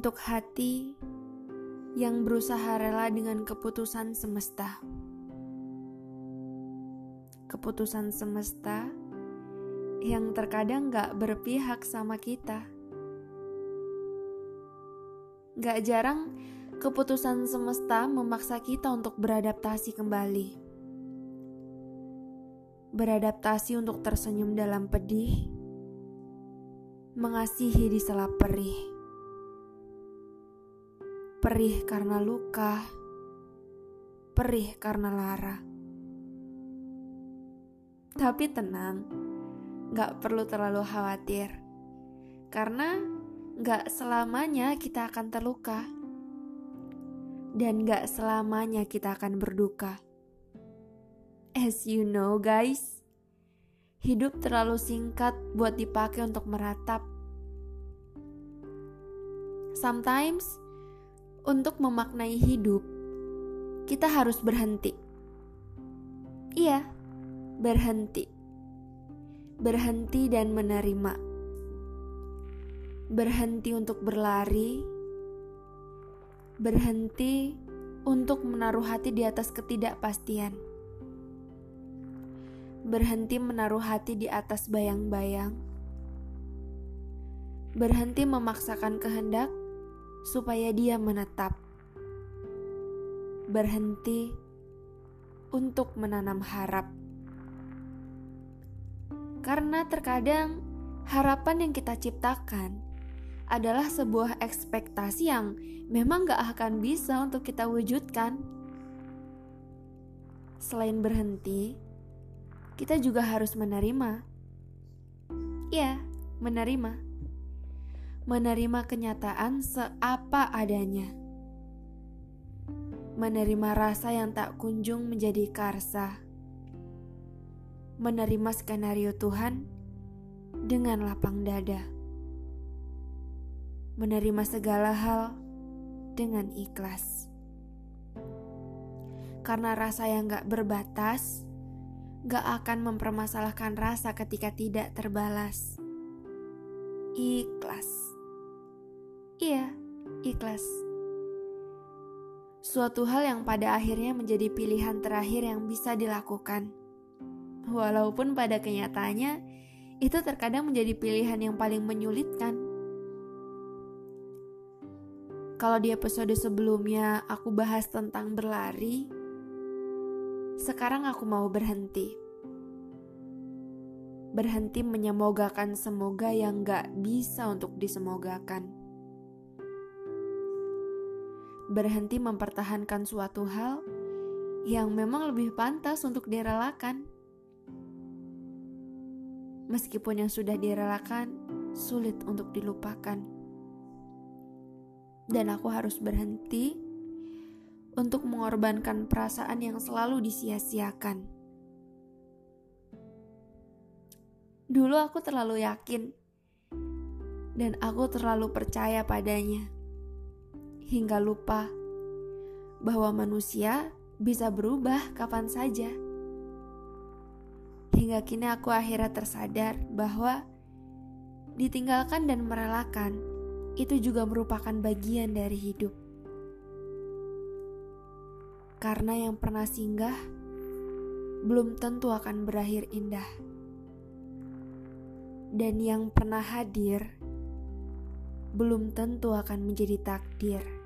untuk hati yang berusaha rela dengan keputusan semesta. Keputusan semesta yang terkadang gak berpihak sama kita. Gak jarang keputusan semesta memaksa kita untuk beradaptasi kembali. Beradaptasi untuk tersenyum dalam pedih, mengasihi di sela perih perih karena luka, perih karena lara. Tapi tenang, gak perlu terlalu khawatir, karena gak selamanya kita akan terluka, dan gak selamanya kita akan berduka. As you know, guys, hidup terlalu singkat buat dipakai untuk meratap. Sometimes untuk memaknai hidup, kita harus berhenti. Iya, berhenti. Berhenti dan menerima. Berhenti untuk berlari. Berhenti untuk menaruh hati di atas ketidakpastian. Berhenti menaruh hati di atas bayang-bayang. Berhenti memaksakan kehendak supaya dia menetap, berhenti untuk menanam harap, karena terkadang harapan yang kita ciptakan adalah sebuah ekspektasi yang memang gak akan bisa untuk kita wujudkan. Selain berhenti, kita juga harus menerima. Ya, menerima menerima kenyataan seapa adanya, menerima rasa yang tak kunjung menjadi karsa, menerima skenario Tuhan dengan lapang dada, menerima segala hal dengan ikhlas. Karena rasa yang gak berbatas, gak akan mempermasalahkan rasa ketika tidak terbalas. Ikhlas. Iya, ikhlas. Suatu hal yang pada akhirnya menjadi pilihan terakhir yang bisa dilakukan. Walaupun pada kenyataannya itu terkadang menjadi pilihan yang paling menyulitkan. Kalau di episode sebelumnya aku bahas tentang berlari, sekarang aku mau berhenti. Berhenti menyemogakan semoga yang gak bisa untuk disemogakan berhenti mempertahankan suatu hal yang memang lebih pantas untuk direlakan. Meskipun yang sudah direlakan sulit untuk dilupakan. Dan aku harus berhenti untuk mengorbankan perasaan yang selalu disia-siakan. Dulu aku terlalu yakin dan aku terlalu percaya padanya hingga lupa bahwa manusia bisa berubah kapan saja. Hingga kini aku akhirnya tersadar bahwa ditinggalkan dan merelakan itu juga merupakan bagian dari hidup. Karena yang pernah singgah belum tentu akan berakhir indah. Dan yang pernah hadir belum tentu akan menjadi takdir.